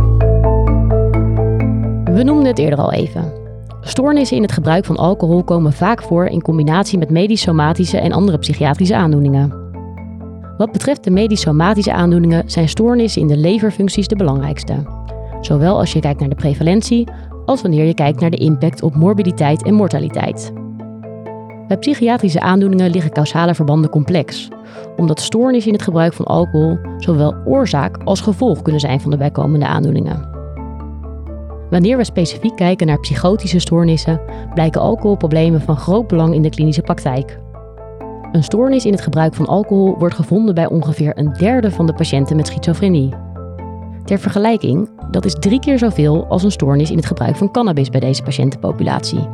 We noemden het eerder al even. Stoornissen in het gebruik van alcohol komen vaak voor in combinatie met medisch-somatische en andere psychiatrische aandoeningen. Wat betreft de medisch-somatische aandoeningen zijn stoornissen in de leverfuncties de belangrijkste. Zowel als je kijkt naar de prevalentie, als wanneer je kijkt naar de impact op morbiditeit en mortaliteit. Bij psychiatrische aandoeningen liggen causale verbanden complex, omdat stoornissen in het gebruik van alcohol zowel oorzaak als gevolg kunnen zijn van de bijkomende aandoeningen. Wanneer we specifiek kijken naar psychotische stoornissen, blijken alcoholproblemen van groot belang in de klinische praktijk. Een stoornis in het gebruik van alcohol wordt gevonden bij ongeveer een derde van de patiënten met schizofrenie. Ter vergelijking, dat is drie keer zoveel als een stoornis in het gebruik van cannabis bij deze patiëntenpopulatie.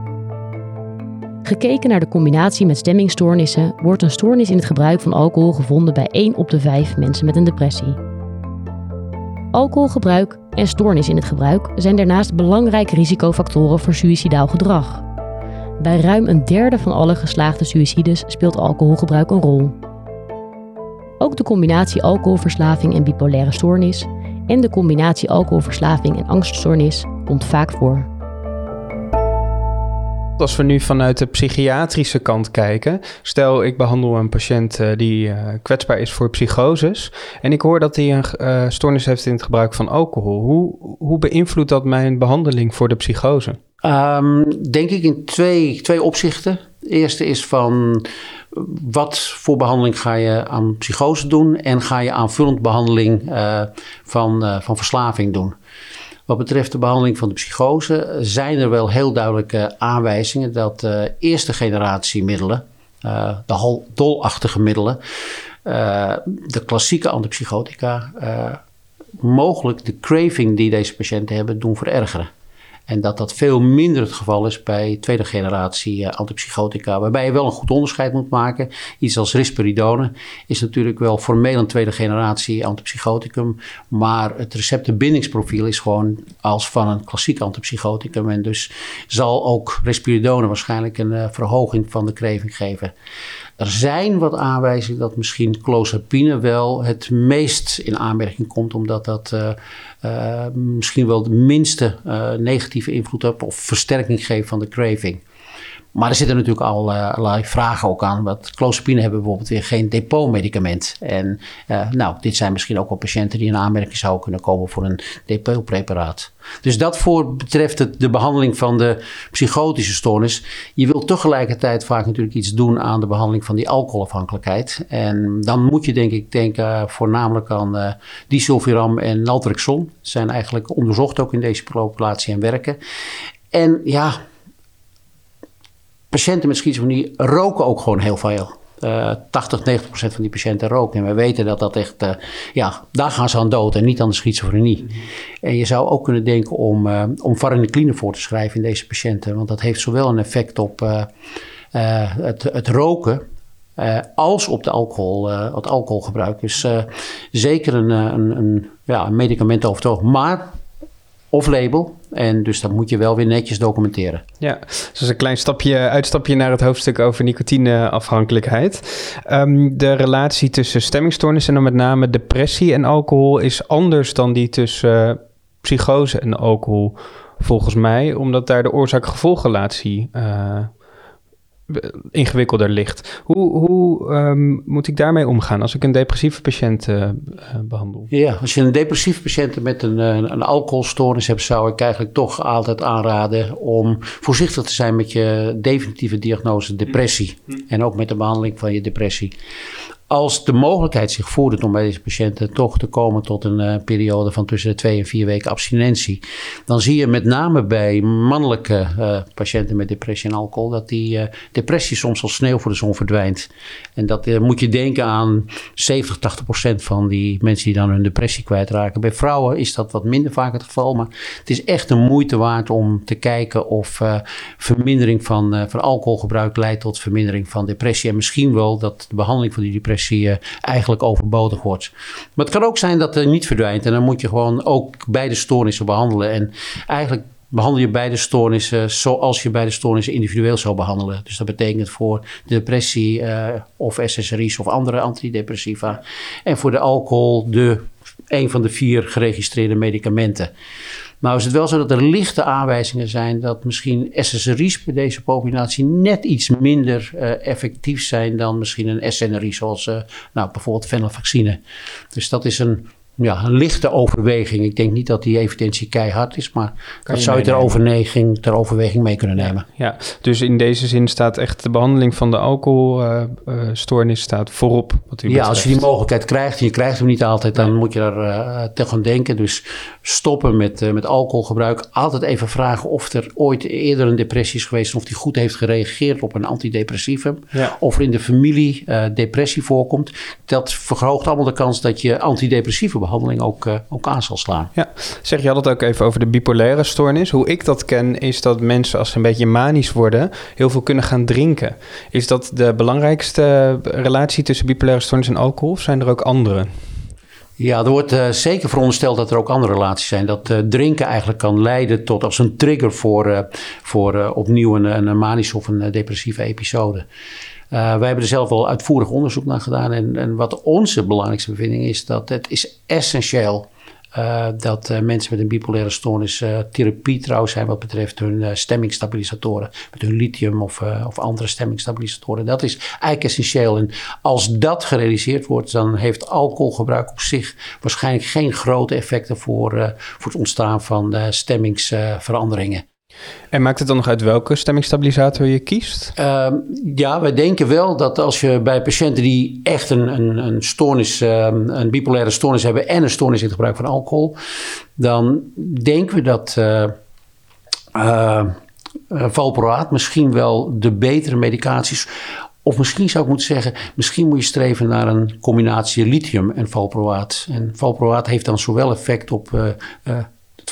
Gekeken naar de combinatie met stemmingstoornissen wordt een stoornis in het gebruik van alcohol gevonden bij 1 op de 5 mensen met een depressie. Alcoholgebruik en stoornis in het gebruik zijn daarnaast belangrijke risicofactoren voor suïcidaal gedrag. Bij ruim een derde van alle geslaagde suïcides speelt alcoholgebruik een rol. Ook de combinatie alcoholverslaving en bipolaire stoornis en de combinatie alcoholverslaving en angststoornis komt vaak voor. Als we nu vanuit de psychiatrische kant kijken, stel ik behandel een patiënt uh, die uh, kwetsbaar is voor psychoses en ik hoor dat hij een uh, stoornis heeft in het gebruik van alcohol. Hoe, hoe beïnvloedt dat mijn behandeling voor de psychose? Um, denk ik in twee, twee opzichten. De eerste is van wat voor behandeling ga je aan psychose doen en ga je aanvullend behandeling van, van verslaving doen. Wat betreft de behandeling van de psychose zijn er wel heel duidelijke aanwijzingen dat de eerste generatie middelen, de dolachtige middelen, de klassieke antipsychotica, mogelijk de craving die deze patiënten hebben doen verergeren. En dat dat veel minder het geval is bij tweede generatie uh, antipsychotica. Waarbij je wel een goed onderscheid moet maken. Iets als risperidone is natuurlijk wel formeel een tweede generatie antipsychoticum. Maar het receptenbindingsprofiel is gewoon als van een klassiek antipsychoticum. En dus zal ook risperidone waarschijnlijk een uh, verhoging van de kreving geven. Er zijn wat aanwijzingen dat misschien clozapine wel het meest in aanmerking komt, omdat dat uh, misschien wel de minste negatieve invloed hebt of versterking geeft van de craving. Maar er zitten natuurlijk allerlei vragen ook aan. Want clozapine hebben bijvoorbeeld weer geen depotmedicament. En uh, nou, dit zijn misschien ook wel patiënten die in aanmerking zouden kunnen komen voor een depotpreparaat. Dus dat voor betreft het, de behandeling van de psychotische stoornis. Je wilt tegelijkertijd vaak natuurlijk iets doen aan de behandeling van die alcoholafhankelijkheid. En dan moet je denk ik denken voornamelijk aan uh, disulfiram en naltrexon. Zijn eigenlijk onderzocht ook in deze populatie en werken. En ja, patiënten met schizofrenie roken ook gewoon heel veel. Uh, 80, 90 procent van die patiënten roken. En we weten dat dat echt, uh, ja, daar gaan ze aan dood en niet aan de schizofrenie. En je zou ook kunnen denken om, uh, om varenicline voor te schrijven in deze patiënten. Want dat heeft zowel een effect op uh, het, het roken als op de alcohol, het alcoholgebruik. Dus zeker een, een, een, ja, medicament over het oog. Maar of label. En dus dat moet je wel weer netjes documenteren. Ja, dus een klein stapje, uitstapje naar het hoofdstuk over nicotineafhankelijkheid. Um, de relatie tussen stemmingstoornissen en dan met name depressie en alcohol is anders dan die tussen uh, psychose en alcohol, volgens mij, omdat daar de oorzaak-gevolgrelatie uh, ingewikkelder ligt. Hoe, hoe um, moet ik daarmee omgaan als ik een depressieve patiënt uh, behandel? Ja, als je een depressieve patiënt met een, een alcoholstoornis hebt, zou ik eigenlijk toch altijd aanraden om voorzichtig te zijn met je definitieve diagnose depressie. En ook met de behandeling van je depressie als de mogelijkheid zich voordoet om bij deze patiënten toch te komen tot een uh, periode van tussen de twee en vier weken abstinentie, dan zie je met name bij mannelijke uh, patiënten met depressie en alcohol dat die uh, depressie soms als sneeuw voor de zon verdwijnt. En dat moet je denken aan 70, 80 procent van die mensen die dan hun depressie kwijtraken. Bij vrouwen is dat wat minder vaak het geval, maar het is echt een moeite waard om te kijken of vermindering van, van alcoholgebruik leidt tot vermindering van depressie. En misschien wel dat de behandeling van die depressie depressie eigenlijk overbodig wordt. Maar het kan ook zijn dat het niet verdwijnt. En dan moet je gewoon ook beide stoornissen behandelen. En eigenlijk behandel je beide stoornissen zoals je beide stoornissen individueel zou behandelen. Dus dat betekent voor de depressie uh, of SSRI's of andere antidepressiva. En voor de alcohol de een van de vier geregistreerde medicamenten. Nou is het wel zo dat er lichte aanwijzingen zijn dat misschien SSRI's bij deze populatie net iets minder uh, effectief zijn dan misschien een SNRI, zoals uh, nou, bijvoorbeeld venlafaxine. Dus dat is een ja, een lichte overweging. Ik denk niet dat die evidentie keihard is, maar kan dat zou je ter overweging, ter overweging mee kunnen nemen. Ja, dus in deze zin staat echt de behandeling van de alcoholstoornis uh, staat voorop. Wat u ja, als je die mogelijkheid krijgt en je krijgt hem niet altijd, dan moet je daar uh, te gaan denken. Dus stoppen met, uh, met alcoholgebruik. Altijd even vragen of er ooit eerder een depressie is geweest, of die goed heeft gereageerd op een antidepressivum. Ja. Of er in de familie depressie voorkomt. Dat verhoogt allemaal de kans dat je antidepressieve behandeling ook, uh, ook aan zal slaan. Ja, zeg je had het ook even over de bipolaire stoornis. Hoe ik dat ken is dat mensen als ze een beetje manisch worden heel veel kunnen gaan drinken. Is dat de belangrijkste relatie tussen bipolaire stoornis en alcohol of zijn er ook andere? Ja, er wordt uh, zeker verondersteld dat er ook andere relaties zijn. Dat uh, drinken eigenlijk kan leiden tot als een trigger voor, uh, voor opnieuw een, een manische of een depressieve episode. Uh, wij hebben er zelf al uitvoerig onderzoek naar gedaan. En, en wat onze belangrijkste bevinding is, dat het is essentieel uh, dat uh, mensen met een bipolaire stoornis therapie trouw zijn wat betreft hun stemmingstabilisatoren. Met hun lithium of, of andere stemmingstabilisatoren. Dat is eigenlijk essentieel. En als dat gerealiseerd wordt, dan heeft alcoholgebruik op zich waarschijnlijk geen grote effecten voor, voor het ontstaan van stemmingsveranderingen. En maakt het dan nog uit welke stemmingstabilisator je kiest? Uh, ja, wij denken wel dat als je bij patiënten die echt een, een, een stoornis, uh, een bipolaire stoornis hebben en een stoornis in het gebruik van alcohol, dan denken we dat uh, valproaat misschien wel de betere medicaties of misschien zou ik moeten zeggen, misschien moet je streven naar een combinatie lithium en valproaat. En valproaat heeft dan zowel effect op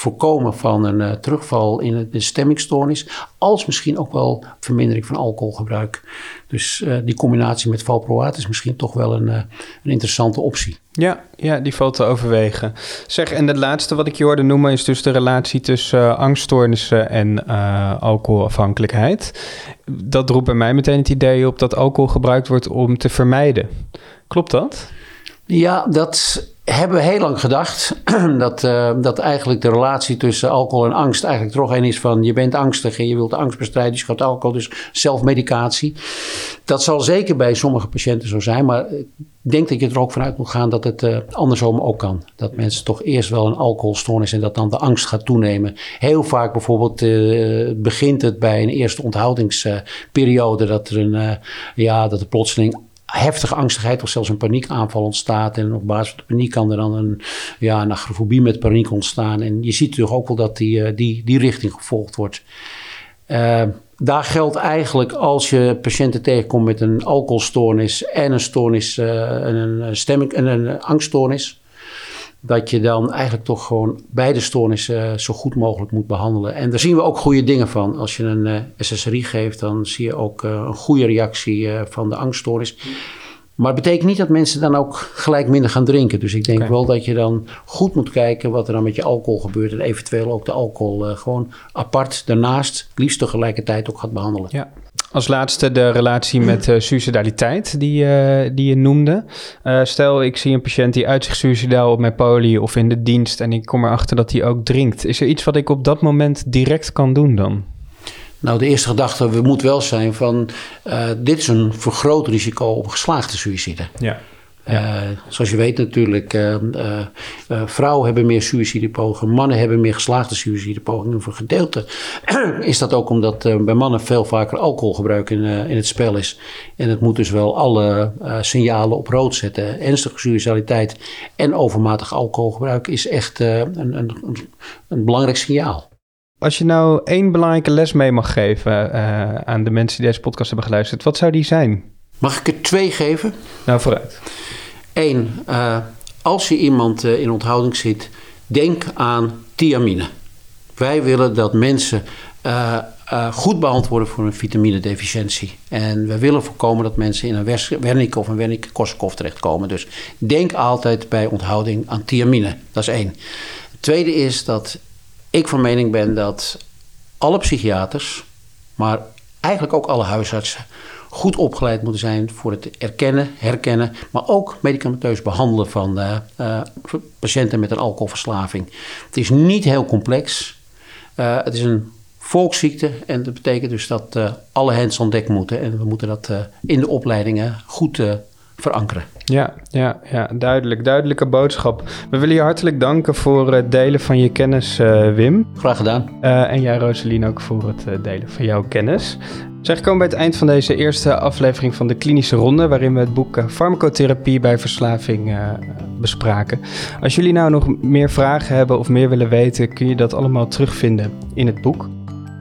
voorkomen van een uh, terugval in de stemmingstoornis, als misschien ook wel vermindering van alcoholgebruik. Dus uh, die combinatie met valproat is misschien toch wel een, uh, een interessante optie. Ja, ja, die valt te overwegen. Zeg, en het laatste wat ik je hoorde noemen is dus de relatie tussen angststoornissen en alcoholafhankelijkheid. Dat roept bij mij meteen het idee op dat alcohol gebruikt wordt om te vermijden. Klopt dat? Ja, dat hebben we heel lang gedacht. dat, uh, dat eigenlijk de relatie tussen alcohol en angst eigenlijk toch een is van je bent angstig en je wilt de angst bestrijden, je gaat alcohol, dus zelfmedicatie. Dat zal zeker bij sommige patiënten zo zijn, maar ik denk dat je er ook vanuit moet gaan dat het uh, andersom ook kan. Dat mensen toch eerst wel een alcoholstoornis en dat dan de angst gaat toenemen. Heel vaak bijvoorbeeld uh, begint het bij een eerste onthoudingsperiode dat er een, ja, dat er plotseling heftige angstigheid of zelfs een paniekaanval ontstaat. En op basis van de paniek kan er dan een, ja, een agrofobie met paniek ontstaan. En je ziet natuurlijk ook wel dat die, eh, die, die richting gevolgd wordt. Uh, daar geldt eigenlijk als je patiënten tegenkomt met een alcoholstoornis en een stoornis, uh, een, stemming, en een angststoornis dat je dan eigenlijk toch gewoon beide stoornissen zo goed mogelijk moet behandelen. En daar zien we ook goede dingen van. Als je een uh, SSRI geeft, dan zie je ook uh, een goede reactie van de angststoornis. Maar het betekent niet dat mensen dan ook gelijk minder gaan drinken. Dus ik denk okay. wel dat je dan goed moet kijken wat er dan met je alcohol gebeurt. En eventueel ook de alcohol gewoon apart daarnaast, liefst tegelijkertijd ook gaat behandelen. Ja. Als laatste de relatie met uh, suicidaliteit die, uh, die je noemde. Uh, stel, ik zie een patiënt die uit zich suicidaal op mijn poli of in de dienst en ik kom erachter dat hij ook drinkt. Is er iets wat ik op dat moment direct kan doen dan? Nou, de eerste gedachte we moet wel zijn van dit is een vergroot risico op geslaagde suïcide. Ja. Ja. Uh, zoals je weet natuurlijk, uh, uh, vrouwen hebben meer suïcidepogingen, mannen hebben meer geslaagde suïcidepogingen. Voor gedeelte is dat ook omdat bij mannen veel vaker alcoholgebruik in, in het spel is. En het moet dus wel alle signalen op rood zetten. Ernstige suicidaliteit en overmatig alcoholgebruik is echt een, een, een, belangrijk signaal. Als je nou één belangrijke les mee mag geven aan de mensen die deze podcast hebben geluisterd, wat zou die zijn? Mag ik er twee geven? Nou, vooruit. Eén, uh, als je iemand uh, in onthouding ziet, denk aan thiamine. Wij willen dat mensen uh, goed behandeld worden voor een vitaminedeficiëntie. En we willen voorkomen dat mensen in een Wernicke of een Wernicke-Korsakoff terechtkomen. Dus denk altijd bij onthouding aan thiamine. Dat is één. Het tweede is dat ik van mening ben dat alle psychiaters, maar eigenlijk ook alle huisartsen goed opgeleid moeten zijn voor het erkennen, herkennen, maar ook medicamenteus behandelen van uh, uh, patiënten met een alcoholverslaving. Het is niet heel complex. Uh, het is een volksziekte en dat betekent dus dat alle hens aan dek moeten en we moeten dat in de opleidingen goed verankeren. Ja, ja, ja, duidelijk. Duidelijke boodschap. We willen je hartelijk danken voor het delen van je kennis, uh, Wim. Graag gedaan. Uh, en jij, Rosalien, ook voor het delen van jouw kennis. Zeg, komen bij het eind van deze eerste aflevering van de klinische ronde, waarin we het boek Farmacotherapie bij verslaving uh, bespraken. Als jullie nou nog meer vragen hebben of meer willen weten, kun je dat allemaal terugvinden in het boek.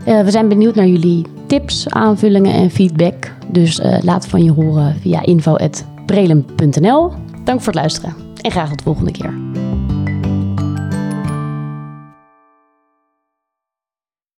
Uh, we zijn benieuwd naar jullie tips, aanvullingen en feedback. Dus uh, laat van je horen via info.prelem.nl. Dank voor het luisteren en graag tot de volgende keer.